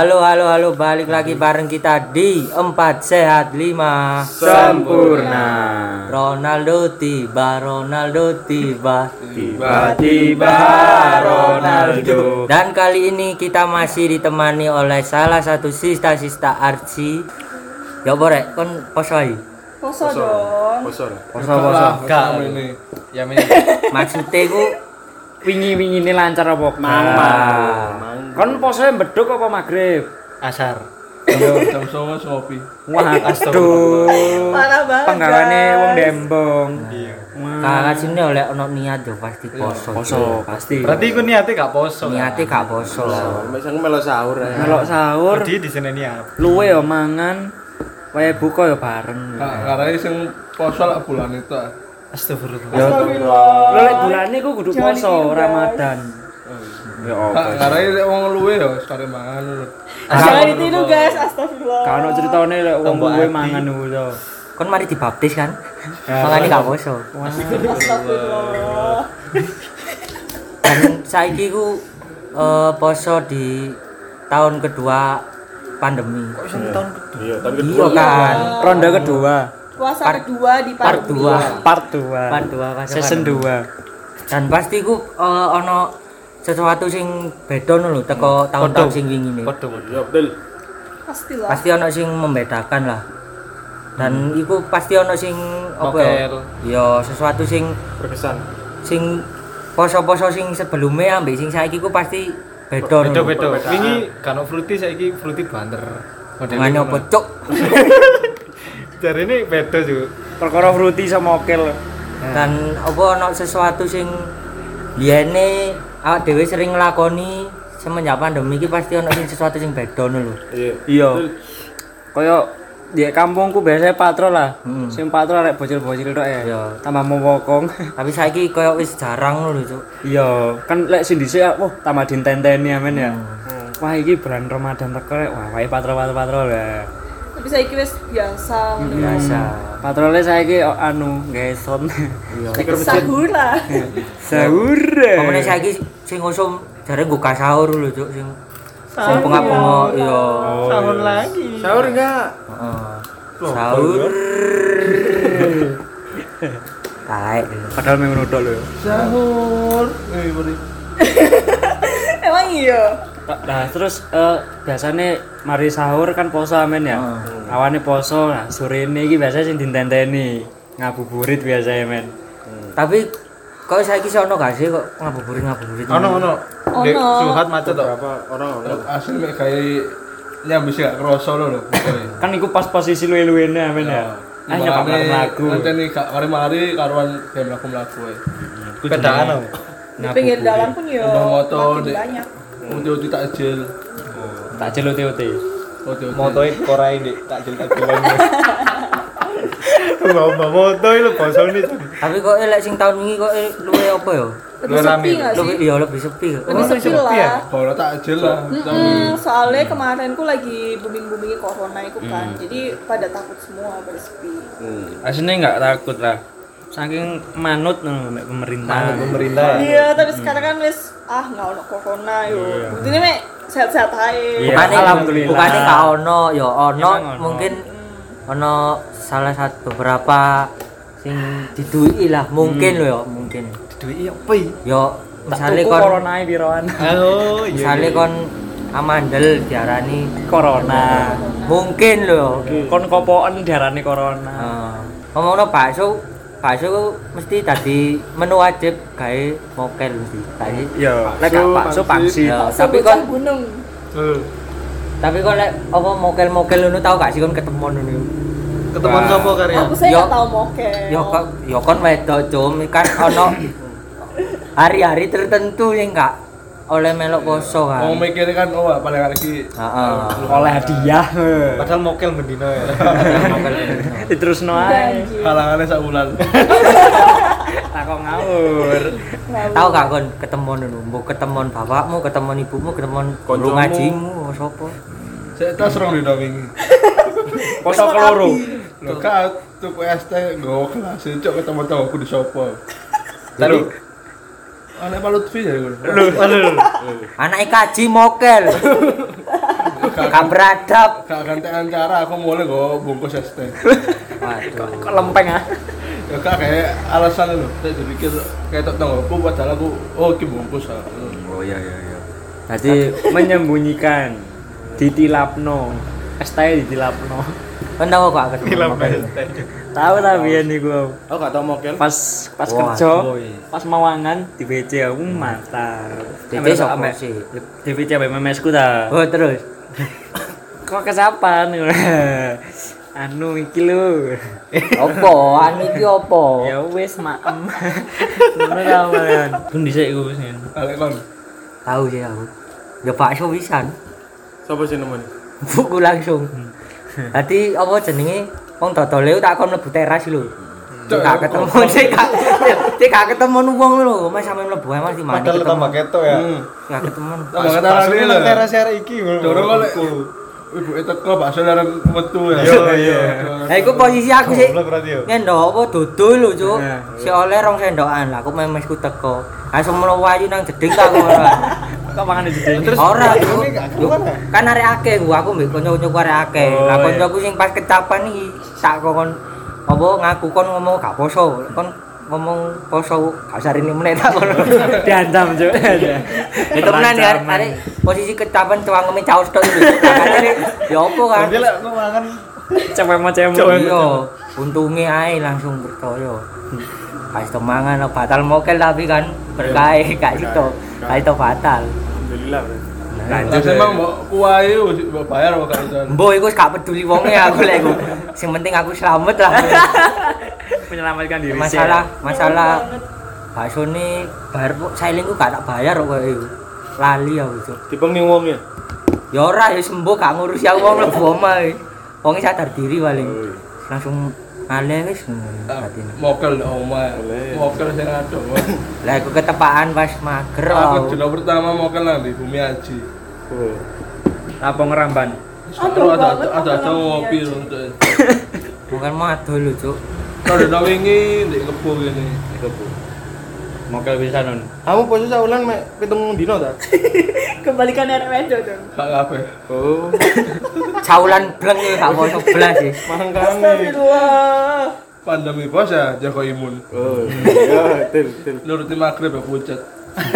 Halo halo halo balik lagi bareng kita di 4 sehat 5 Sempurna. Ronaldo tiba Ronaldo tiba Tiba-tiba Ronaldo. Dan kali ini kita masih ditemani oleh salah satu sista-sista Archie Ya borek kon poso ae. Poso dong. Poso. Poso-poso. Gak ini. Ya ini. Maksudnya ku wingi-wingi ini lancar apa? Mang. Kon posenya beduk apa maghrib? Asar. Yo jam 09.00 ngopi. Wah, aduh. Parah banget. Penggawane wong Dembong. Iya. Kakak sini oleh ono niat yo pasti poso. Poso pasti. Berarti iku niate gak poso. Niatnya gak poso. Mesang melo sahur ya. melok sahur, Di di sini niat. luwe yo mangan, wae buka yo bareng. Karena sing poso lah bulan itu. Ah. Astagfirullah. Astagfirullah. lho lek bulane ku kudu poso. Ramadan. Ya apa? karena ini wong luwe ya sekali mangan lho. Jangan ditiru guys, astagfirullah. Kan ono ceritane lek wong luwe mangan ngono to. Kon mari dibaptis kan? Makanya gak poso. Astagfirullah. Dan saiki ku eh, poso di tahun kedua pandemi. Iya, tapi Iya kan. Ronde kedua, Puasa Part- kedua di Part pandemi. 2. part 2. Part 2 fase Season pandemi. 2. Dan pasti ku eh, ono sesuatu sing beda lho teko tahun-tahun sing wingi ini. Podo. Iya betul. Pastilah. Pasti ono sing membedakan lah. Dan iku pasti ono sing apa ya? Ya sesuatu sing Berkesan. sing poso-poso sing sebelumnya ambek sing saiki ku pasti beda. Bedo lho. bedo. Wingi kan fruity saiki fruity banter. Hubungannya apa cuk? Jare ini bedo juga. Perkara fruity sama okel. dan apa ono sesuatu sing liyane awak dhewe sering nglakoni semenjak pandemi iki pasti ono sing sesuatu sing beda ngono lho. Iya. Iya. Kaya di kampungku biasanya patrol lah. Hmm. Sing patrol arek bocil-bocil tok ya. Iya. Tambah mewokong. Tapi saiki koyo wis jarang lho, Cuk. Iya, kan lek sing dhisik wah tambah dintenteni amen ya. Hmm. Wah iki bulan Ramadan teko rek. Wah, wae patrol-patrol ya. Tapi saya kira biasa. Hmm. Biasa. Patrolnya saiki oh, anu gawe son. Iya. Sahur lah. Sahur. Pokoknya saiki sing usum jare nggo sahur lho, Cuk, sing sing Sahur. pengap-pengok iya. Sahur lagi. Sahur enggak? Sahur. Taek. Padahal memang nodok lho. Sahur. Eh, beri. Emang iya. Nah, terus eh, biasanya mari sahur kan poso amen ya. Awane poso, nah sore ini iki biasanya sing dintenteni. Ngabuburit biasanya men. Tapi kok saiki sono gak sih kok ngabuburit-ngabuburit? Ono ono. Dek Ono. suhat macet tok. Berapa orang orang asli mek kayak nyambis gak kerasa lho. Kan iku pas posisi luwe-luwene amen ya. Ah bareng lagu. Nanti nih kak mari-mari karuan kayak melaku-melaku ya. Pedaan aku. Di pinggir jalan pun ya Udah motor, banyak. Uti-uti takjil. Tak celut-celut. Uti-uti. Motoe korai dik tak jel tak jelang. Mbak moto itu poso nih. Tapi kok elek sing tahun ini kok eh, luwe apa ya? Lebih sepi nggak Lebih sih? iya lebih sepi. Lebih sepi sepi ya? lah. Kalau takjil lah. Mm-mm, soalnya kemarin ku lagi booming-boomingnya corona itu kan. Jadi pada takut semua pada sepi. Aslinya nggak takut lah. Saking manut nang mbek pemerintah. Pemerintah. Iya, tapi sekarang kan wis ah nggak ono corona yo. Buktinya mek sehat-sehat aja. Iya. Alhamdulillah. Bukannya gak ono, ya ono Emang ono. mungkin ono salah satu beberapa sing didui lah mungkin lho ya mungkin. Duit apa iki? Yo misalnya Tuku kon corona iki piroan. Oh, iya. misalnya kon amandel diarani Corona. mungkin lho. Kon kopoken diarani corona. Heeh. Ngomongno bakso, bakso ku mesti tadi menu wajib gawe mokel mesti. Tadi. Iya, lek gak bakso pangsit. Ya, Bakso tapi kon gunung. Eh, tapi kok lek apa mokel-mokel ngono tau gak sih kon ketemu ngono. Ketemuan sapa karya? Aku saya Yo. nggak tahu mokel. Ya kok ya kon wedok cum kan ono hari-hari tertentu yang gak oleh melok poso kan. Mau mikir kan oh paling lagi Heeh. Oleh hadiah. Padahal mokel mendino ya. Mokel. Terus no ae. Janji. halangannya sak. Takok ngawur. Ngawur. Tahu gak kon ketemu ngono, mbok ketemu bapakmu, ketemu ibumu, ketemu guru Koncomu. ngajimu, sapa? Saya tas serong di wingi. Poso keloro. Lho kak tuku ST nggo kelas cok ketemu tahu aku di sopo. Tapi Anak Pak Lutfi ya gue. lu, lu. Anake kaji mokel. gak beradab. Gak gantian cara aku mulai gue bungkus es teh. Waduh. Kok lempeng ah? Ya kak kayak alasan lho. Saya jadi kira kayak tak tahu aku padahal aku oh ki bungkus ah. Oh iya iya iya. Jadi menyembunyikan ditilapno. Es teh ditilapno. Kan tahu kok ketemu. Tahu ta biyen niku. Aku gak tau mokel. Pas pas Wah, kerja, boy. pas mawangan di BC aku mantap. BC ambek- sih? Di BC ambek memesku ta. Oh terus. Kok kesapan? anu iki lho. Opo? Anu iki opo? ya wis maem. Ngono ta man. Pun dhisik iku wis. Alek kon. Tahu sih aku. Ya bakso pisan. Siapa sih nemen? Buku langsung. Dadi apa jenenge? Wong dodole tak kon mlebu teras lho. Cek gak ketemu, cek cek ketemu wong lho. Mas sampe mlebu Mas di mana Padahal tambah ketok ya. Gak ketemu. Tambah Ini lho. teras arek iki ngono. Dorong lek ibu itu kok bakso larang metu ya. Iya, iya. Lah iku posisi aku sih yo. ngendok apa dodol lho, Cuk. Nah. Si oleh rong sendokan lah, aku memesku teko. Langsung mlebu ayu nang jeding tak ora. Kok mangan di jeding? Terus Ora, ini Yo? Kan arek akeh gua, aku mbek kanca-kancaku arek akeh. Oh, Lah iya. kancaku sing pas kecapan iki sak kon apa ngaku kon ngomong gak poso. Kon ngomong poso gak usah rene meneh tak kono. Diancam, Cuk. Itu menan ya arek posisi kecapan cewangeme caos tok. Makane ya opo kan? Lek makan Cewek mau cewek. Iya, untunge ae langsung percaya. Pas itu mangan lo batal mokel tapi kan berkah gak itu. Gak itu batal. Alhamdulillah. Lanjut, Lah emang mbok kuwae mbok bayar kok iso. Mbok iku gak peduli wonge aku lek iku. Sing penting aku selamat lah. Menyelamatkan diri Masalah masalah bakso ini bayar kok sailingku gak tak bayar kok iku. Lali aku, Cuk. Dipeng wong ya. Ya ora ya sembuh gak ngurusi aku wong mlebu omah. Wonge sadar diri paling. Langsung ale wis batine. Mokel di omah. Mokel sing adoh. Lah aku ketepaan pas mager Aku pertama mokel nang di Bumi Aji. Apa ngeramban? Aduh, ada ada ada mokel ngopi lho. Bukan mau dulu, Cuk. Kalau wingi di kebo gini. Mokel bisa non. Kamu posisi saulan mek pitung dino ta? Kembalikan arek wedo dong. Gak kabeh. Oh. Caulan bleng ya gak poso belas sih. Mangkane Astagfirullah. pandemi bos ya jago imun. Oh. Iya, betul, betul. Nuruti maghrib ya pucat.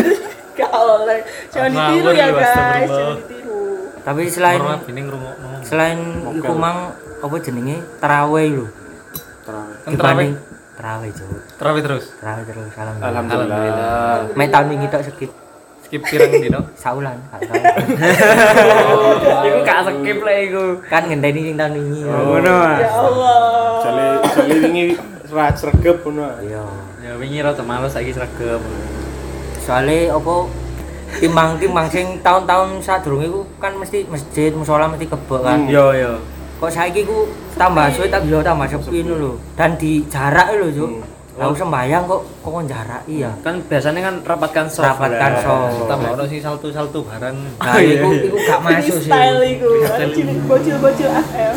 Gak oleh. Jangan ditiru ya lu, guys. Jangan ditiru. Tapi selain selain iku mang apa jenenge tarawih lho. Kan Dibanding tarawih, Cuk. Terawih terus. Tarawih terus salam. Alhamdulillah. Mek tahun ini tok skip Skip pirang dino. saulan, tahu. Iku gak skip lah iku. Kan ngenteni sing tahun ini. Oh, ngono. ah. Ya Allah. Jale jale wingi serat sregep ngono. Iya. Ya wingi rada males saiki sregep. Soale apa timbang-timbang sing tahun-tahun sadurunge iku kan mesti masjid, musola mesti kebek kan. Yo yo. Kok saiki ku tambah suwe tak yo tambah sepi ngono lho. Dan di jarak lho, Cuk. Lah aku sembayang kok kok kon jaraki ya. Kan biasanya kan rapatkan soft. Rapatkan soft. Tambah ono sing saltu-saltu bareng. Nah, iku iku gak masuk sih. Freestyle iku. Bocil-bocil AF.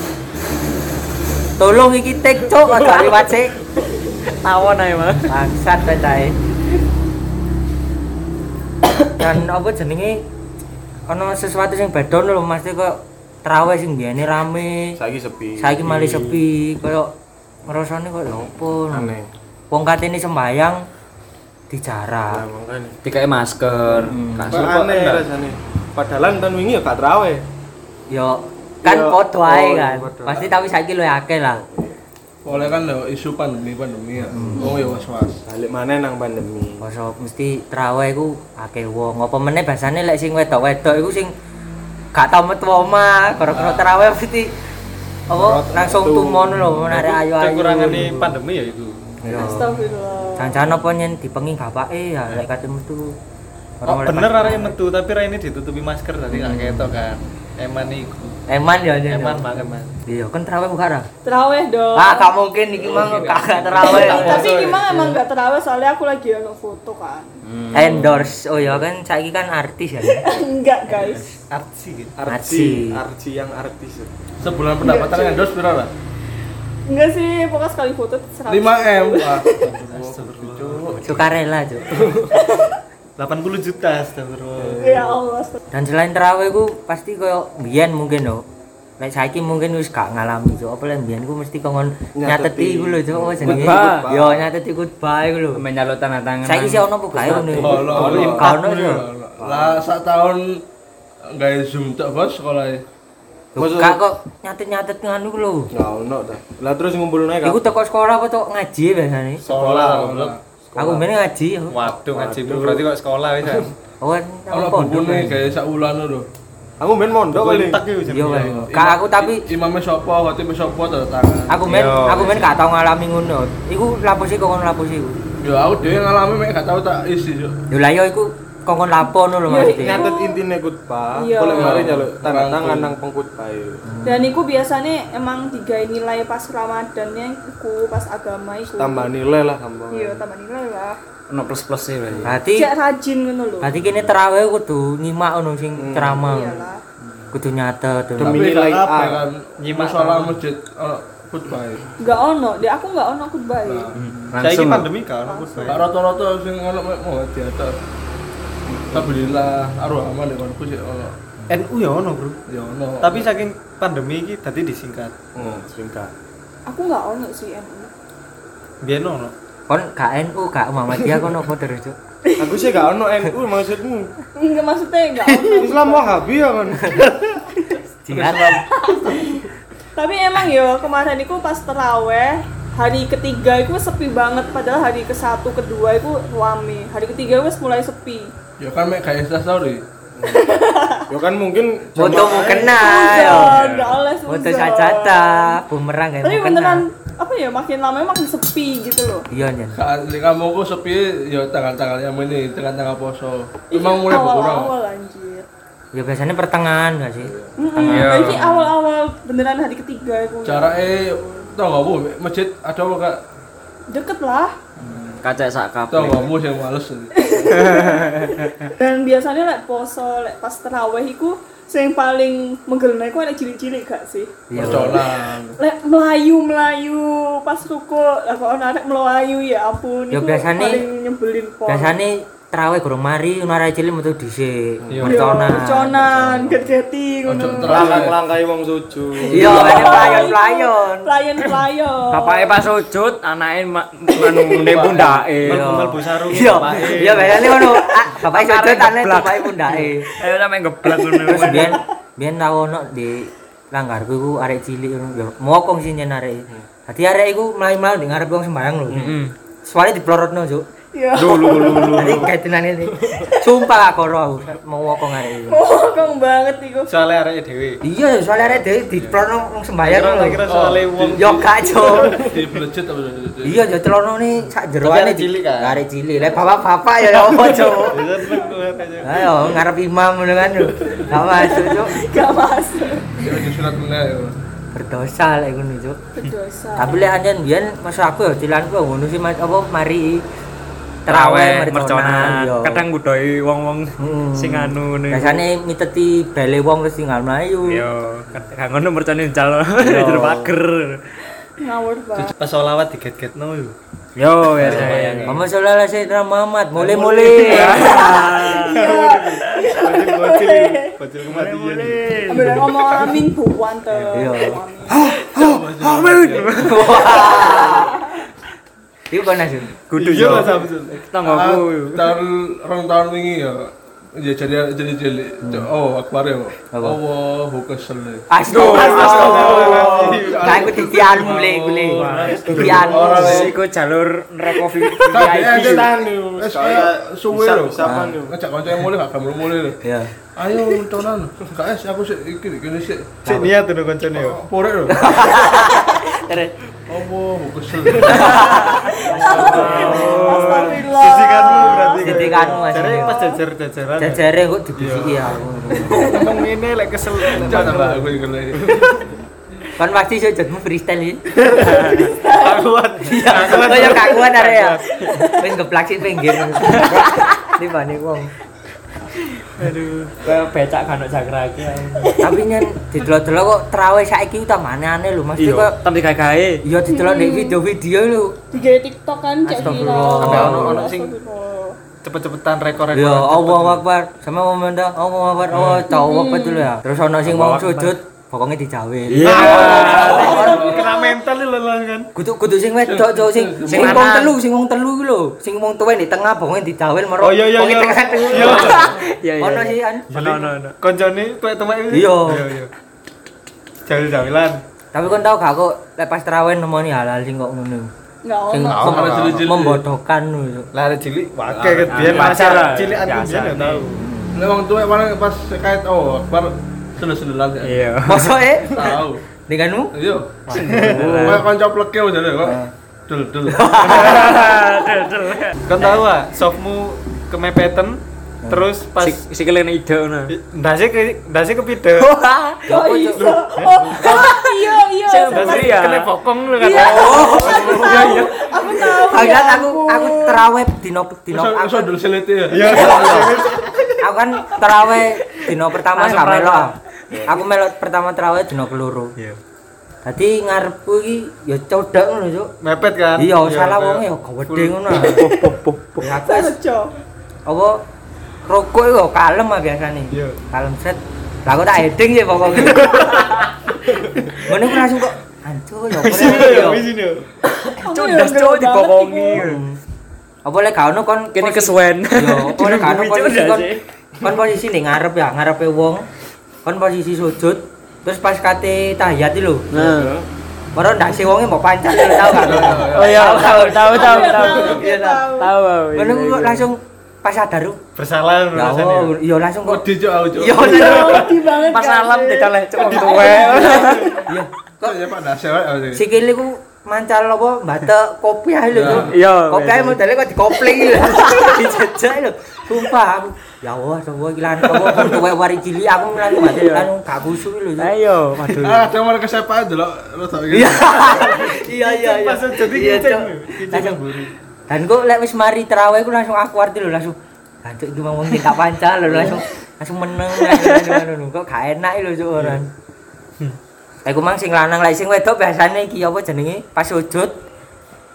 Tolong iki tek cuk aja liwat sik. Tawon ae mah. Bangsat betae. Dan apa jenenge ono sesuatu sing beda lho Mas kok terawih sing biyane rame. Saiki sepi. Saiki malah sepi koyo ngrasane kok opo. Aneh. Wong katene sembayang di jarak. makane. Dikai masker. Hmm. Kasur Kok aneh rasane. Padahal tahun wingi ya gak traweh. Yo kan ae oh, kan. Pasti tapi saiki luwih akeh lah. Oleh kan lho isu pandemi pandemi ya. Wong ya was-was. Balik mana nang pandemi. Masa mesti terawih iku akeh wong. Apa meneh basane lek sing wedok-wedok iku sing gak tau metu omah, gara-gara terawih mesti apa langsung tumono lho menarik ayu-ayu. Kekurangane pandemi ya itu. Iya. Astagfirullah. Jangan apa nyen dipengi bapake ya lek kate metu. Oh, bener arek metu tapi ra ini ditutupi masker tadi gak ketok kan. Eman iku. Eman ya nyen. Eman banget man. Iya, kan terawih buka ra? Terawih dong. Ah, gak mungkin iki mah kagak terawih. Tapi gimana emang gak terawih soalnya aku lagi ono foto kan. Endorse. Oh ya kan saiki kan artis ya. Enggak guys. Artsy gitu. Artsy yang artis. Sebulan pendapatan endorse berapa? Enggak sih, pokoknya sekali foto 100 5 M. Sukarela, Cuk. 80 juta astagfirullah. ya Allah Dan selain terawih ku pasti koyo biyen mungkin lho. Nek saiki mungkin wis gak ngalami cuk. Apa lek biyen ku mesti kongon nyateti iku lho cuk. Apa jenenge? Yo nyateti khutbah iku lho. menyalur tanda tangan Saiki sih ono apa gawe ngono? Gak ono yo. Lah sak tahun gawe Zoom tok bos sekolah e. Gak kok nyatet-nyatet nganu ku lho. Nggak ono ta. Lah terus ngumpulne kan. Iku teko sekolah apa tok ngaji biasane? Sekolah. Goblok. Aku mbene ngaji yo. Waduh ngajimu berarti kok sekolah wis. kan? Oh, pondok. bukune gawe sak wulan lho. Aku main mondok paling. Jenenge. kan. Kak aku tapi imamnya sapa, khotibnya sapa tanda tangan. aku men Yo. aku men gak tau ngalami ngono. Iku laposi kok ngono laposi iku. Ya aku dhewe ngalami mek gak tau tak isi yo. Yo lah yo iku kongkon lapo ngono lho Yo, maksudnya. Nyatet intine khutbah, Iya. boleh mari nyaluk tanda Rangkul. tangan nang pengkhutbah iku. dan iku biasanya emang tiga nilai pas Ramadannya iku pas agama iku Tambah nilai lah tambah. iya tambah nilai lah ono plus plus sih berarti Berarti cek rajin ngono lho berarti kene terawih kudu nyimak ngono sing ceramah. iyalah Kudu nyatet. Demi Tapi nilai gak kabeh A. kan Nyimak musola masjid ono khutbah. e. nggak ono deh aku nggak ono khutbah ya Saiki langsung pandemi kan Gak rata-rata sing ono mau di atas. Alhamdulillah arwah aman ya konku sih ono. NU ya ono, Bro. Ya ono. Tapi saking pandemi iki tadi disingkat. Hmm, singkat. aku nggak ono sih NU Biyen ono. Kon gak NU gak Muhammadiyah kon apa terus, Cuk? Aku sih gak ono NU maksudmu. enggak maksudnya nggak ono Islam Wahabi ya kan. Jihad. tapi emang yo kemarin iku pas teraweh hari ketiga itu sepi banget padahal hari ke satu kedua itu rame hari ketiga wes mulai sepi Ya kan mek gak Insta story. Ya kan mungkin Foto mau kena nggak oleh Foto sajata, bumerang kayak tapi beneran apa ya makin lama makin sepi gitu loh Iya, Nyen. Saat di kampungku sepi ya tanggal-tanggal yang ini, tanggal-tanggal poso. Emang Ih, mulai berkurang. awal-awal anjir Ya biasanya pertengahan gak sih? Mm-mm, ini awal-awal beneran hari ketiga itu Caranya tau gak bu, masjid ada apa kak? deket lah kaca sak Tau gak bu yang males dan biasanya lek poso lek pas terawih iku sing paling menggelena iku ada cilik-cilik gak sih? Iya. Lek melayu melayu pas ruko lah kok ana arek melayu ya ampun Ya, iku biasanya- paling nyebelin pol Biasanya terawih gorong mari, nara cilik metu dhisik. Iya. Merconan. perconan get-geti Ojo ngono terlalu langkah-langkai wong sujud. Iya, ini pelayon-pelayon. pelayan-pelayan bapaknya pas sujud anaknya ma- manu ne pundake Mlebu sarung. Iya, bapake. iya biasanya ngono. Ah, Bapak iso Arek tane geblak. bapake pundake. ayo sampe geblak ngono biyen biyen tau ono di langgarku iku arek cilik ngono ya mokong sih nyen arek. Dadi arek iku mlayu-mlayu di ngarep wong sembarang lho. Soalnya diplorotno, Cuk. Dulu dulu dulu Jadi kaitan ini. Sumpah aku ora mau wokong arek iku. mokong banget iku Soale areke dhewe. Iya, soalnya arek dhewe diplorotno wong sembayang Kira kira soale wong Yo gak, Cuk. di masjid apa Iya, yo celono nih sak jeroane arek cilik, kan? Arek cilik. Lah bapak-bapak ya ya apa? Ya aja. Ayo ngarep imam ngono kan. Gak masuk, Cuk. gak masuk Ya di sunat meneh ya. Berdosa lek ngono, Cuk. berdosa Tapi lek anjen biyen masa aku ya cilanku ngono sih Mas apa mari terawih merconan yo. kadang budoi wong-wong Hmm. sing anu ngene biasane miteti bele wong terus tinggal mlayu. yo kadang ngono mercone njal Yo. jero pager ngawur banget Pas sholawat diget-getno yo. yo ya saya Muhammad sallallahu alaihi wasallam Muhammad mule-mule. Bocil, bocil kematian. ambil ngomong amin bu wante Iya. amin Iku kan asun. kudu Iya yo Mas Abdul. tanggoku tahun rong tahun wingi ya ya jadi jadi jadi oh akbar ya Apa? oh kesel ya Astagfirullah. Nah, iku titian mule mule. Titian. Iku jalur neraka Tadi VIP Tani, Wes kaya suwe lho. Siapa nih? Ngajak kanca yang mulai gak kamu mulai lho. Ya. Ayo tonan. Guys, aku sik iki gini sik. Cek niat tuh koncone yo. Porek lho. Terus Oh, kesel. astagfirullah Sisikanmu berarti. kan. Sisikanmu, Mas. Jare pas jajar-jajaran. jajare kok dibisiki ya. Ngomong ngene lek kesel. Jangan tambah aku iki lho. Kan pasti sujudmu freestyle iki. Kuat. Iya, kaya gak kuat are ya. Wis geplak sik pinggir. Dibanding wong. Aduh kayak becak kan jagrake Tapi nyen didelok-delok kok terawih saiki utamane aneh lho, Mas. iya Kok tapi gawe iya didelok di video-video lho. tiga tiktok kan cek viral Sampai ono- ono sing- cepet-cepetan rekor rekor Yo, Allahu Akbar. Sama momen dah, Allahu Akbar. Oh, cowok apa dulu ya. Terus ono sing wong sujud, pokoknya dijawil. Iya. kena mental lho kan Kudu kudu sing wedok, cowok sing sing wong telu, sing wong telu ku lho. Sing wong tuwa di tengah, pokoknya dijawil merok. Oh, iya, iya, iya. Iya. Iya iya. Ono sih kan. Ono ono ono. koncone tuwek temek iki Iya. iya jawil-jawilan Tapi kon tau gak kok lepas terawih nemoni hal-hal sing kok ngono. Sing membodohkan lho. lah cilik wakai kan biar Biasa masa lah, cilik aku biasa. biar nggak tahu Nek wong tuwek paling pas kait oh, bar sendel-sendelan ya. Iya. Posoke Tahu. denganmu Iya. Kayak kanca pleke jane kok. Dul dul. kan tahu ah softmu kemepeten terus pas Si si kalian ide ngono. ndase ke ndase kepide Oh iya. Oh, iya iya. Basri ya. kena bokong lu kan Iya. Iya iya. Aku tahu. Padahal ya aku aku terawih dino dino iso dul selete ya. iya aku kan terawih dino pertama Langsung gak melo. pertama. Aku melo pertama terawih dino keloro. iya Dadi ngarepku iki ya codok ngono, Cuk. mepet kan Iya, salah wong ya gawedhe ngono. Ya aku wis apa rokok itu kalem ah biasanya Iya. kalem set lah aku tak heading ya pokoknya mana aku langsung kok anco ya apa sini ya ya sini ya Cundas cuk dibokongi. apa lek gak ono kon Kene kesuwen. yo apa lek gak ono kon. Kon posisi ning ngarep ya ngarepe wong kon posisi sujud terus pas kate tahiyat lho Nah. baru ndak si wonge mau pancat lho tau gak Oh iya, tahu tahu tahu Iya, tahu. iya, tahu. Tahu. tahu. mana aku kok langsung pas sadar lu bersalah ya rasanya Allah iya langsung kok Wedi cuk aku cuk. iya Iya, wedi banget. Pas gak alam sih? dicoleh cuk Iya. tuwe. iya Kok ya Pak Dasar sikile ku mancal apa mbate kopi ae lho. Iya. kopi ae modele kok dikopling lho dijejak lho sumpah aku ya Allah coba iki lan apa? Tuwek wari cilik aku lan mbate lan gak kusuk lho. Ayo, waduh. Ah, ada mau kesepaan delok lo tau iki. iya. Iya iya iya. pas jadi Iya, Langsung. buri. Dan kok lek wis mari terawih ku langsung aku arti lho langsung Lanjut iki mau tak pancal lho langsung langsung meneng langsung ngono kok gak enak lho Cuk orang. Aku mang sing lanang lek sing wedok biasane iki apa jenenge? Pas sujud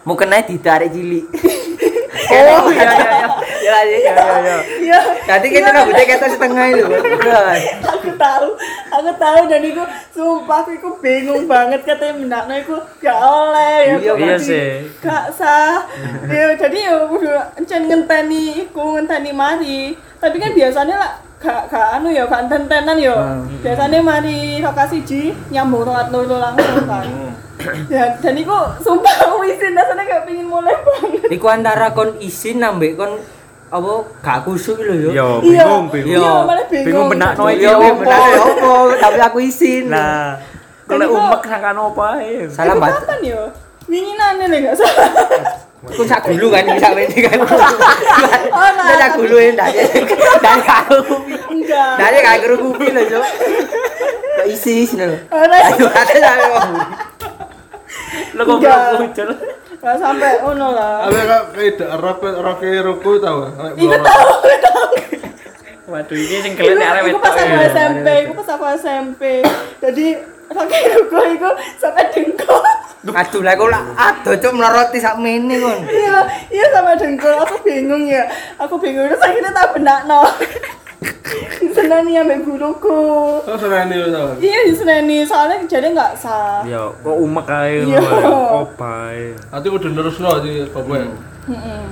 mau kena ditarik cilik. Oh iya iya iya. Ya iya iya iya. Iya. Nanti kita rambutnya kita setengah itu. Aku tahu aku tahu dan itu sumpah aku bingung banget katanya menakno iku gak oleh ya Iya, iya sih. gak sah ya jadi ya udah encen ngenteni iku ngenteni mari tapi kan biasanya lah gak gak anu ya gak tentenan ya biasanya mari lokasi ji nyambung rokat loro langsung kan ya dan iku sumpah aku isin rasanya gak pingin mulai banget Iku antara kon isin nambah kon apa gak kusuk lho yo. Yo, iya bingung, bingung. iya malah bingung Bingung benakno iki Yo opo. opo tapi aku isin. Nah, kalau umek sangkan apa ae. Salah bat. kapan ya winginane nih gak salah Aku sak gulu kan iki sak ini kan. Oh, nah. Sak gulu ya ndak. Dari aku. enggak kru kupi lho. Kok isis lho. Ora Ayo ate sampe wong. Lo kok muncul. Gak ono lah. Ada kak kayak rock rock ruku tau? Iku tahu, tahu. Waduh, ini sing kalian arek iku pas aku. SMP, iku pas aku SMP. Jadi pakai ruko iku sampai dengkul. Aduh lah kok lah aduh cuk meloroti sak mene kon. Iya, iya sampai dengkul. Aku bingung ya. Aku bingung terus akhirnya tak benakno. Diseneni ambek guruku. Oh serani lo tau? Iya diseneni soalnya jadi nggak sah. Ya, kok umek ae Iya. ngono. Obae. Nanti udah nerus lo di Papua. Mm-mm.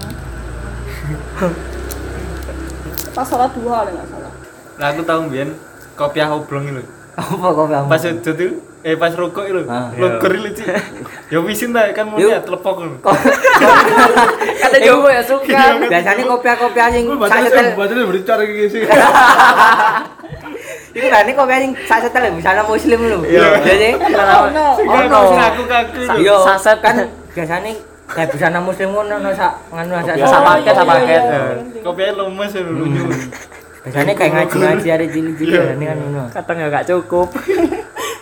Pas salah dua lah nggak salah. Nah, aku tahu mbiyen kopiah oblong itu. Apa kamu? Pas sujud itu eh pas rokok itu. Logor itu, Ci. Ya wisin ta kan mau lihat telepok. Kata Jowo ya suka. Biasanya kopi-kopi sak baca setel. baca berbicara kayak sih. Iku lah ini kopi sing sak setel misalnya muslim. Iya. Jadi Oh, no. ono Sing ngaku-ngaku itu. Iya, Saset. kan biasanya kayak busana muslim ngono ono sak nganu sak Ya, sak Oh, paket, iya, sak iya, paket. iya, ya. iya. Kopiahnya lemes itu lucu. Biasanya kayak ngaji-ngaji cilik-cilik ini kan ngono. Kadang ya gak cukup.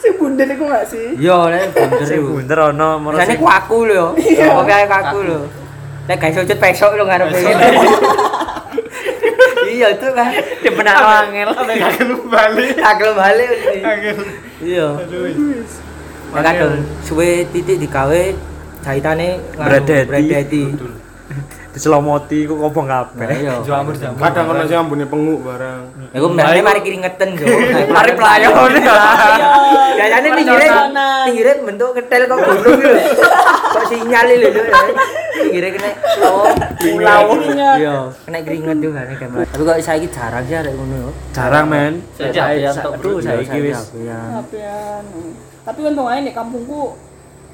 Si bundel iku nggak sih? Iya, lek bener Sing iku. bunder ono sing ku aku lho. Kopi ae aku lho. Lek guys sujud pesok lho ngarepe. Iya itu kan. di benakno angel. Ada yang akan balik. Agel balik. Angel. Iya. Ya kadang suwe titik digawe jahitane nganu, Bredeti. Bredeti. diselomoti ku kobong kabeh. Iya. Jamur jamur. Kadang ono sing ambune penguk barang. Iku mbakne mari keringetan yo. Mari pelayon. Biasanya pinggirnya Perjalanan. pinggirnya bentuk ketel kok gunung gitu. Kok sinyal lho lho. Pinggirnya kena oh pulau. Iya, kena keringet juga nih kamera. Tapi kok saiki jarang sih ada ngono yo. Jarang men. Saiki HP-an tok, Aduh saiki wis. Tapi untung aja nih kampungku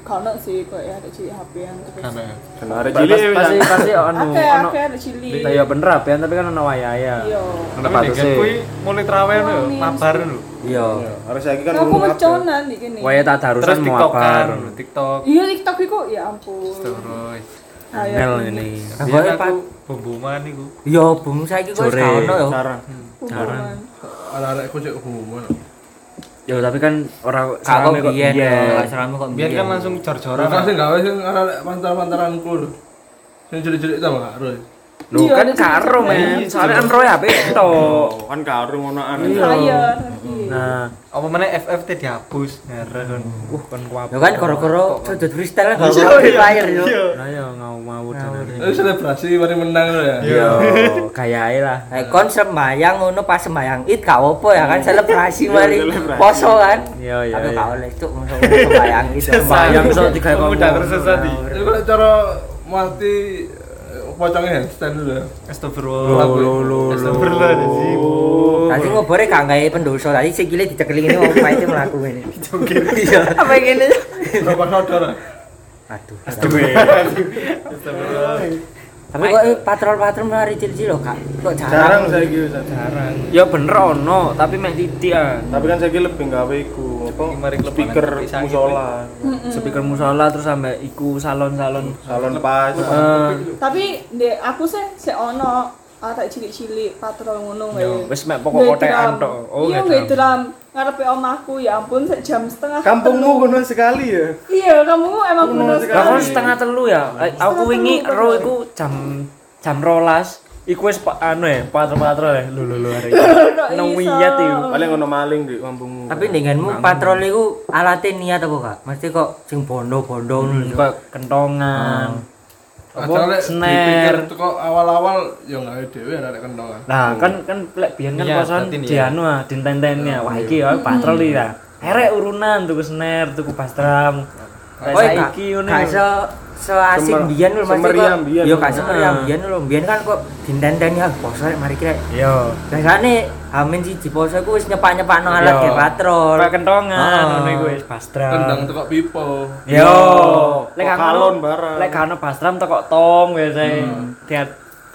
ono sih kok ya ada cilik HP-an terus. Karena Kan arek pasti cilik pasti pasti anu Oke, ono oke ada cilik. ya bener apian tapi kan ono wayaya. Iya. Ono tapi batuse. kuwi mulai trawen lho, Manis. mabar lho. Iya. Arek saiki kan Aku ngomong apa? ngeconan di kene. Waya tak darusan mau TikTokan, apa? lho, TikTok. Iya TikTok iku ya ampun. Terus. Angel ini. Kok aku bumbuman iku. Iya, bum saiki kok gak ono yo. Jarang. Hubungan. Arek-arekku cek hubungan. Ya tapi kan ora Kak kok biyen. Kak serame kok Biar biyen. kan langsung jor-joran. Ora sing gawe sing arek pantar-pantaranku lho. Sing cilik-cilik ta Kak Roy. Lho Iya, kan ada karo sing- men. Soalnya kan roy HP. Oh, kan karo ngono aneh. Layar. Nah, Apa mana FFT dihapus. Ngeren. uh kan kuat. Ya kan koro-koro sudut freestyle kan koro-koro di layar yo. Nah ya ngau mau tenan. Eh selebrasi mari menang lho ya. Yo, gayae lah. Eh kon sembayang ngono pas sembayang Id gak apa ya kan selebrasi mari poso kan. Iya iya. Tapi iya. gak oleh cuk sembayang Id. Sembayang iso digawe Pemuda tersesat. Itu kalau cara mati pocongnya handstand dulu ya. Astagfirullah. Lo lo lo. Astagfirullahaladzim. Tadi ngobore gak gawe pendoso, tadi sikile dicekelin ini wong paite mlaku ngene. Iya. Apa ngene? Berapa saudara? Aduh. Astagfirullah. Tapi kok eh, patrol-patrol mari cilik lho, Kak. Kok Jarang jarang. saiki wis jarang. Ya bener ono, tapi mek titik ah. Tapi kan saiki lebih gawe iku apa? Speaker tapi musola, Speaker musola terus sampe iku salon-salon. salon pas. Eh, Tapi ndek aku sih sik ono arek cilik-cilik patrol ngono yo wae. wis mek pokok kotekan tok. Oh, iya drum. Ngarepe omahku ya ampun sek jam setengah Kampungmu kuno sekali ya. iya kamu emang Kuno kuno sekali. Sekali setengah telu ya. Eh, Aku Setengah wingi telu, ro iku jam jam rolas. Iku wis anu ya, patrol-patrol ya. Lho lho lho Nang iso? wiyat iku. Paling ono maling di kampungmu. Tapi denganmu patrol iku alate niat apa, Kak? Mesti kok sing bondo-bondo ngono. Kok kentongan. Apa Acara snare. kok awal-awal ya nggak ada dewe arek kentongan. Nah, kan kan lek biyen kan Iya, kosan berarti di iya. anu ah, dintenteni ah. Wah, iki ya patrol iki lah. Erek urunan tuku snare, tuku bass drum. Oh, saiki. Gak se seasik Semer- biyen lho biyen. Yo gak semeriam Nah. biyen lho. Biyen kan kok dintenteni ah poso rek mari kira. Yo. Biasane Amin siji poso iku wis nyepak-nyepakno alat Yo. kayak patrol. Kentongan ngono iku wis bass drum. Kendang tekok pipo. Yo, lek kalon kalon barang. Lek kano bass drum tekok tom biasane. Dia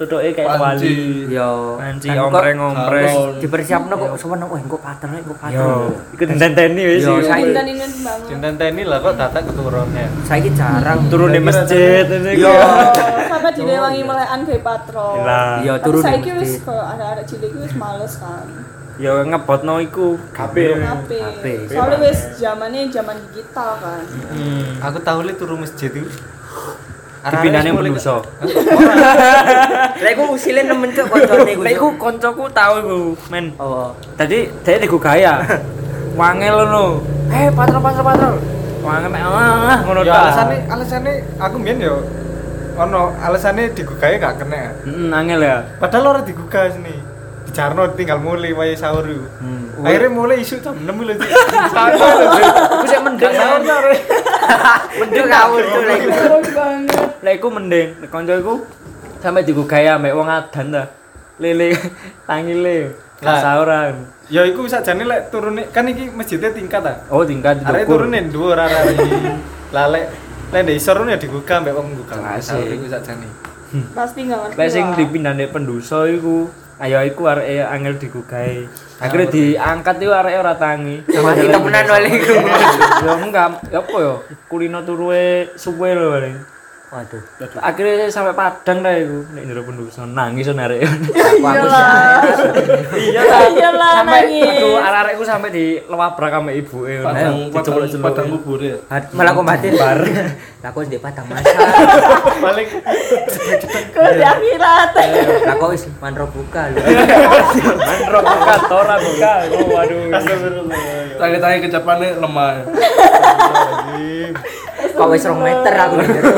tutuke kayak wali. Panci. Yo. Panci kok ompreng-ompreng. Dipersiapno kok seneng wah engko patrol engko Yo, patrol. iku dintenteni wis. Yo, Cinta ini lah kok tata keturunnya. Saiki jarang turun di masjid ini. Yo. Oh, sampai dilewangi melekan patrol Lah. Yo turun saiki wis masjid. kalau ada arek cilik wis males kan Yo ngebotno iku. HP. HP soalnya wis zamannya zaman digital kan Hmm. Aku tahu li turun masjid itu. Dipindahne pendoso. Lek iku usile nemen cuk koncone iku. Lek iku koncoku tau iku, men. Oh. Tadi dia digugaya. Wangel ngono. Eh, patrol patrol patrol. Wangel mek ah ngono Ya ta. alasannya alasannya aku mbien yo ono alasannya digugaya gak kena. Heeh, angel ya. Padahal orang digugah sini. Dijarno tinggal mulai wae sahur iku. Akhirnya mulai isu jam 6 lho. Sahur lho, sik mending Sahur sahur. Mending ngawur tuh lek Lek iku mending, Lek konco iku sampe digugaya mek wong adan ta. Lele tangile. Lah. Sahuran. Ya iku sakjane lek turune kan iki masjidnya tingkat ah. Oh, tingkat Arek turunin dhuwur arek iki. Lah lek lek ndek isor ya digugah mbek wong gugah. Sahur iku sakjane. pasti nggak ngerti Lek sing lah. dipindah nek pendoso iku, ayo iku arek angel digugahi. Akhirnya diangkat iku arek ora tangi. Mati temenan wale iku. ya enggak, ya apa ya? Kulino turuwe suwe lho paling. Waduh. Akhirnya sampai Padang dah iku nek njero pendoso nangis arek. Aku aku iyalah Iya lah. iyalah Sampai nangis aduh arek-arekku sampai dilewabrak sama ibuke. Padang padang Diceluk-celuk. padang kubur ya. malah kok batin bar. Lah kok ndek padang masa. Paling ke di akhirat Lah kok wis manro buka lho. Mandro buka, tora buka. Oh waduh. Tangi-tangi kecapannya lemah. ya. kok wis 2 meter aku di jero.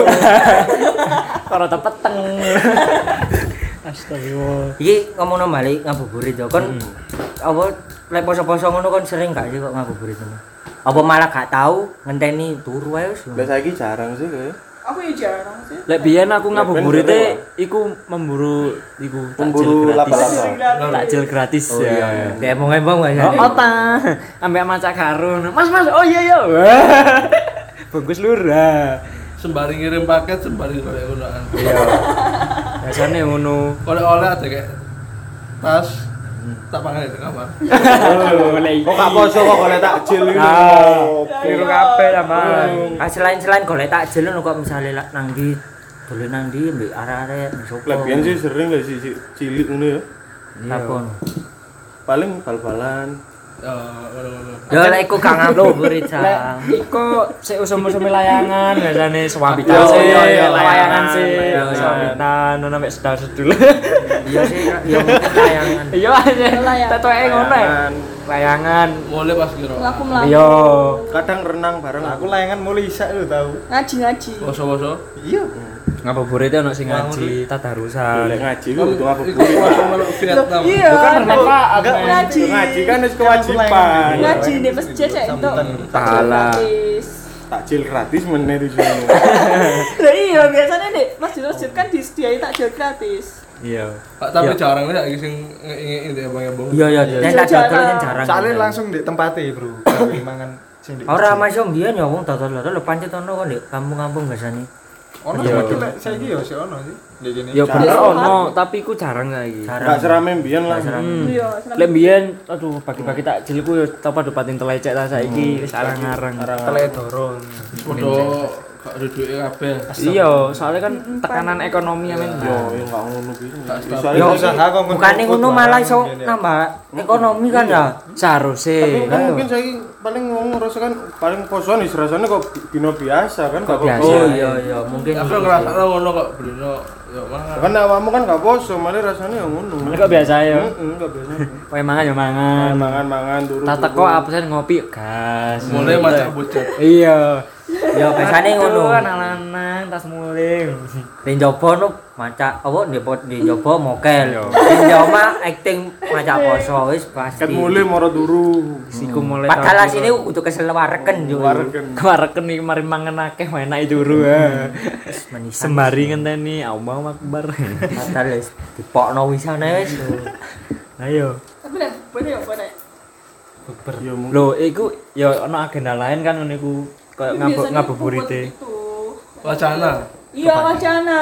Ora tepeteng. Astagfirullah. Iki ngomongno balik ngabuburit yo kon apa lek poso-poso ngono kon sering gak sih kok ngabuburit ngono? Apa malah gak tahu ngenteni turu ae wis. Lah saiki jarang sih kayak. Aku ya jarang sih. Lek biyen aku ngabuburite iku memburu iku gratis. laba-laba. Takjil gratis Oh ya. iya. Kayak embong-embong wae. Oh, ta. Ambek maca karun. Mas, Mas. Oh iya iya. Bagus lur. Ah. Sembari ngirim paket, sembari golek gunaan. Iya. Biasane ngono. Oleh-oleh ada kayak tas tak pangan di kamar. Kok gak poso kok oleh takjil. Ah, Oh, Keliru kabeh sampean. Ah selain-selain golek takjil ngono kok misale lak nang ndi dolen nang ndi mbek arek-arek sopo. Sih sering lah sih sih, cilik ngono ya. Ngono? Paling bal-balan. Ya, lek iku gak Lek sang. iku sik usum-usum layangan biasane swambitan Yo, sih, yo, yo, layangan sih, swambitan ono mek sedal-sedul. Iya sih, ya layangan. Iya aja. Tetoke ngono ya. Layangan. Mulai pas kira. Laku melaku. Iya. Kadang renang bareng Aku layangan mulai isak lu tahu. Ngaji-ngaji. Poso-poso. Iya. Ngabuburit sing ngaji tadarusan. Lek ngaji ku kudu apa Iku poso melok Vietnam. Iya. men. Ngaji. Ngaji kan wis kewajiban. Ngaji di masjid ya itu. Pahala. Takjil gratis meneh di sini. Lah iya biasanya nih masjid-masjid kan disediain takjil gratis. Iya. Pak tapi jarang nih lagi sing ngingin dia bang bang. Iya ya, nek tak dodol jarang. Soalnya langsung di tempatnya, Bro. Mangan sing di. Ora Mas yo mbiyen ya wong dodol-dodol pancet ono kok ndek kampung-kampung biasane. Ono Iya. tapi lek saiki yo sih ono sih. Di. Ya bener Jarang. ono, tapi ku jarang lagi. Jarang. Gak serame mbiyen lah. Hmm. Iya. Lek mbiyen aduh pagi-pagi tak jilku yo tau pada pating telecek ta saiki wis arang-arang. Telek dorong. Podo gak ada duit kabeh. Iya, soalnya kan tekanan ekonomi ya men. Yo, yo gak ngono kuwi. Soalnya. Yo saiki- usaha kok Bukane ngono malah iso nambah ekonomi kan ya. Tapi Seharusnya. kan mungkin saya paling ngomong ngerasa kan paling posoan wis rasanya kok dino biasa kan Kok biasa. Oh iya iya mungkin. Aku ngerasa ngono kok belinya ya. Kan awakmu kan gak poso, malah rasanya ya ngono. Ini kok biasa ya. Heeh, gak biasa. Kowe mangan ya mangan. Mangan-mangan turu. Tak teko absen ngopi gas. Mulai macam bocet. Iya. Ya biasane ngono. Kan alanang tas muling. Di njaba nu maca apa di di njaba mokel. Di njaba acting maca poso wis pasti. Ket mulai moro turu. Siku mulai. Padahal asine kudu kesel wareken yo. Wareken. Kemareken iki mari mangan akeh enak itu. Wis menisan. Sembari ngenteni Allahu Akbar. Padahal wis dipokno wisane wis. Ayo. Tapi nek boleh ya boleh. Ya. Loh, iku ya ana agenda lain kan ngene iku kayak ngabu Biasanya ngabuburite. gitu. Wacana. Iya wacana.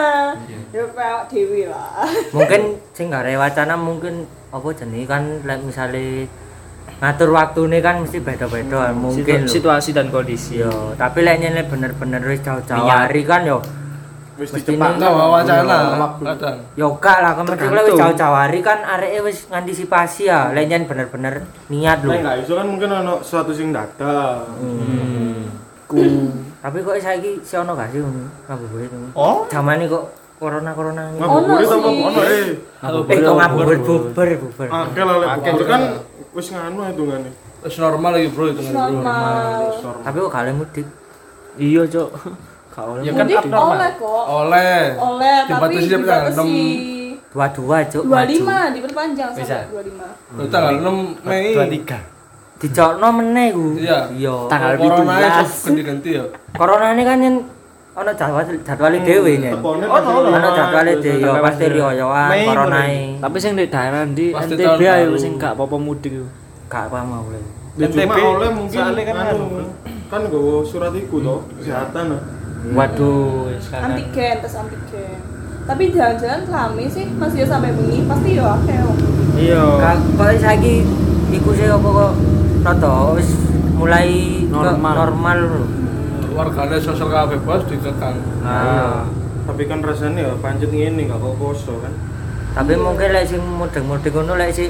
Ya kayak dewi lah. Mungkin sing gak wacana mungkin apa jenenge kan misale ngatur waktune kan mesti beda-beda mungkin Situ- lho. situasi dan kondisi. Yo, tapi lek nyene bener-bener wis jauh-jauh hari kan yo Wis Mesti dicepak. Nah, wacana yo gak lah kan mesti lek wis jauh-jauh hari kan areke wis ngantisipasi ya lek nyene bener-bener niat lho. Lek gak iso kan mungkin ono sesuatu sing dadak. Hmm. Tapi kok saiki si ono gak sih ngabuburit ngono. Oh, Jamane kok corona-corona ini. Ngabuburit apa sih. ono eh. Eh kok ngabuburit buber buber. Akeh bubur juga. kan wis nganu hitungane. Terus normal lagi bro itu bro. Normal. Tapi kok kalian mudik. Iya, Cok. Gak oleh. Ya kan Mudik abnormal. oleh kok. Oleh. Oleh tapi Dibatasi dibatasi Dua-dua cuk. maju. 25 diperpanjang Bisa. sampai 25. Itu tanggal 6 Mei. 23. Dicokno meneh ku. Iya. Iya. Tanggal Corona 17. itu ganti-ganti ya. Corona ini kan yen ono jadwal jadwal dhewe nyen. Tepone Ono, ono. Ono jadwal dhewe yo pasti riyoyoan Mei coronae. Tapi sing di daerah di Pasti NTB ayo sing gak apa-apa mudik iku. Gak apa mau le. Ya cuma NTB, oleh mungkin soalnya kan anu, kan nggawa surat iku to, kesehatan. Waduh, sekarang. Antigen, tes antigen. Tapi jalan-jalan rame sih, masih ya sampai bengi, pasti ya akeh. Iya. Kak kok saiki iku sih apa kok rada wis mulai Normal. normal lho. Warganya sosial kafe bos dikekang. Nah, Tapi kan rasanya ya pancet ngene gak kok poso kan. tapi mungkin lek sing mudeng-mudeng ngono lek sih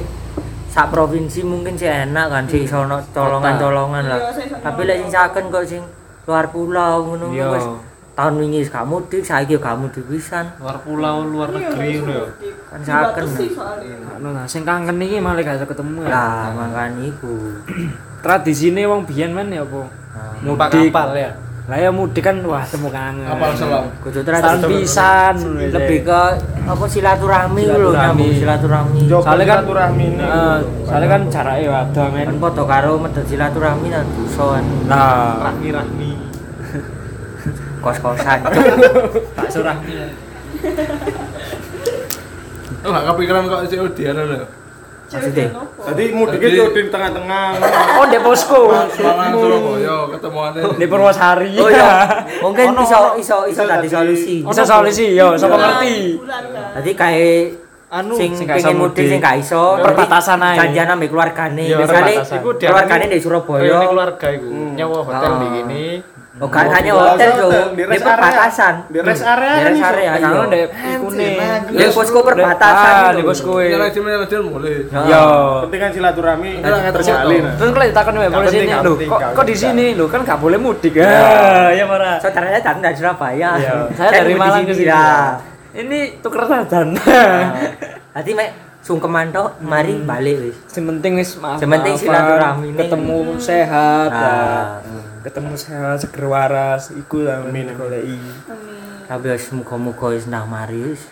sak provinsi mungkin sih enak kan sih iso ono colongan-colongan lah. Iya, Tapi lek sing saken kok sing luar pulau ngono Iya. wis tahun wingi wis gak mudik saiki yo gak mudik pisan. Luar pulau, luar negeri ngono ya. Kan saken. Lah, sing kangen iki malah gak ketemu. Lah makan iku. Tradisine wong biyen men ya apa? Nah, Numpak Mudik. kapal ya. Lah ya mudik kan wah temu kangen. Kapal selam. Kudu tradisi. pisan. Lebih ke apa silaturahmi lho Silaturahmi. nyambung silaturahmi. Soalnya kan silaturahmi ini. Heeh, soalnya kan jarake wadah men. Kan padha karo medhot silaturahmi nang dosa kan. Nah, Rahmi-rahmi. Kos-kosan. tak surah. Oh, gak kepikiran kok si Udian lho. Maksudnya? Tadi mudiknya tuh di tengah-tengah. Oh, di posko. Mangan Surabaya ketemuannya. Di Purwosari. Oh iya, mungkin Ono, iso iso tadi solusi. Bisa solusi yo, sapa ngerti. Bulan kan. Tadi kayak Anu sing sing gak iso pengen mudik sing gak iso Perbatasan ae. janjian ambek keluargane Iya, diarani- keluargane di Surabaya keluarga iku nyawa hotel Ah. di gini. Oh gak hanya Hotel, hotel, di di rest perbatasan Di rest area di kan rest iso. area Kan iya ndek ikune. di posko perbatasan Ah, itu. di posko. Ini lagi mana dia mulai. Nah, Yo. Penting kan silaturahmi Nah, nggak terjalin. terjadi. Terus kalau ditakon wae Gak polisi penting, ini, gak lho, penting, kok kok di sini lho kan gak boleh mudik. Ah, ya marah. saudaranya datang dari Surabaya Iya, saya dari di Malang ke sini. ya Ini tuker sadan. Tadi mek sungkeman tok mari balik wis Yang penting wis maaf. Yang penting silaturahmi ini. Ketemu sehat. Nah. Ketemu sehat seger waras iku lah Amin. goleki. tapi wis muga-muga wis nang mari wis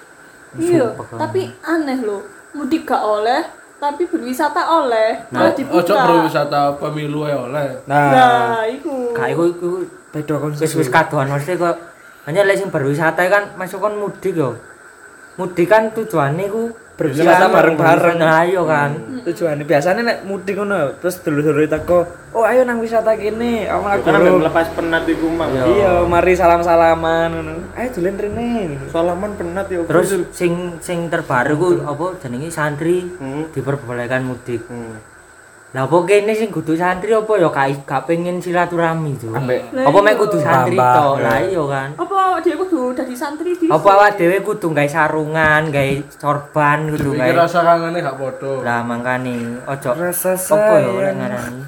Iya, tapi aneh loh. Mudik gak oleh, tapi berwisata oleh. Nah, Malah dibuka. Ojo berwisata pemilu ya oleh. Nah, Nah, iku. gak iku iku beda konsep. wis wis kadoan mesti kok hanya lek sing berwisata kan masuk kon mudik yo mudik kan tujuannya ku Berwisata bareng-bareng. iya kan Tujuannya biasanya nek mudik ngono terus dulu-dulu teko, "Oh, ayo nang wisata kene." Om aku. Karena ben lepas penat iku mak. Iya. Iya, mari salam-salaman ngono. Ayo dolen rene. Salaman penat ya. terus sing sing terbaru ku apa jenenge santri Hmm. diperbolehkan mudik Hmm. Lah apa kene sing kudu santri apa ya gak gak pengen silaturahmi Lah apa mek iya. kudu santri tok lah iya kan Apa dia kudu dari santri di apa awak dhewe kudu gawe sarungan gawe sorban kudu gawe rasa kangennya gak podo. lah mangkane ojo rasa apa ya sayang. ngarani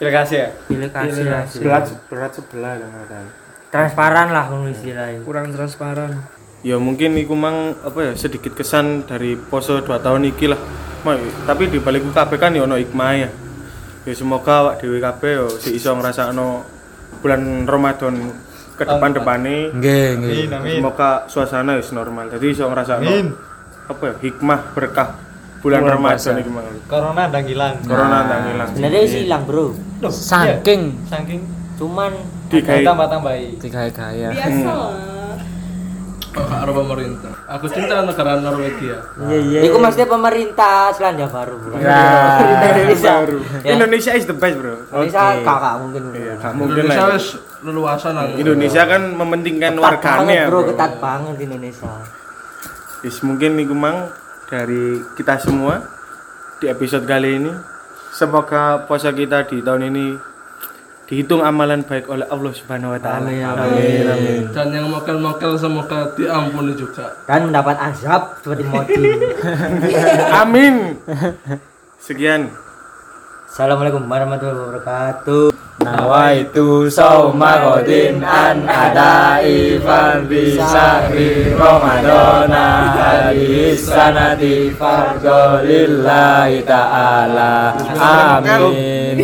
Terima kasih ya. pilih kasih lah Berat berat sebelah kan. transparan lah ngono istilahnya kurang transparan. Ya mungkin iku mang apa ya sedikit kesan dari poso 2 tahun iki lah. Ma, tapi di balik kabeh kan ya ono hikmah ya. Ya semoga awak dhewe kabeh yo si iso ngrasakno bulan Ramadan ke depan-depane. Nggih, nggih. Amin, amin. Semoga suasana wis normal. Jadi iso ngrasakno Amin. apa ya hikmah berkah bulan Bulan Ramadan iki mang. Corona udah hilang. Corona ndang ilang. sebenarnya sih hilang bro Loh, Saking iya. saking cuman Digawe tambah-tambahi. digaya-gaya. biasa Ada pemerintah. Aku cinta negara Norwegia. Iya, iya. Iku maksudnya pemerintah Selandia Baru bro. Ya. Indonesia. Ya. Indonesia is the best, Bro. Indonesia kakak mungkin. bro. Iya, mungkin Indonesia lah. wis leluasa nang. Indonesia kan mementingkan Ketat warganya, banget bro, Bro. ketat banget Indonesia. Yes, mungkin iku mang dari kita semua di episode kali ini. Semoga puasa kita di tahun ini dihitung amalan baik oleh Allah Subhanahu wa taala. Amin, Amin, amin. Dan yang mokel-mokel semoga diampuni juga. Dan mendapat azab seperti Modi. Amin. Sekian. Assalamualaikum warahmatullahi wabarakatuh. Nawaitu sauma qadin an ada ifan bisahri Ramadana hadis sanati fardhu lillahi ta'ala amin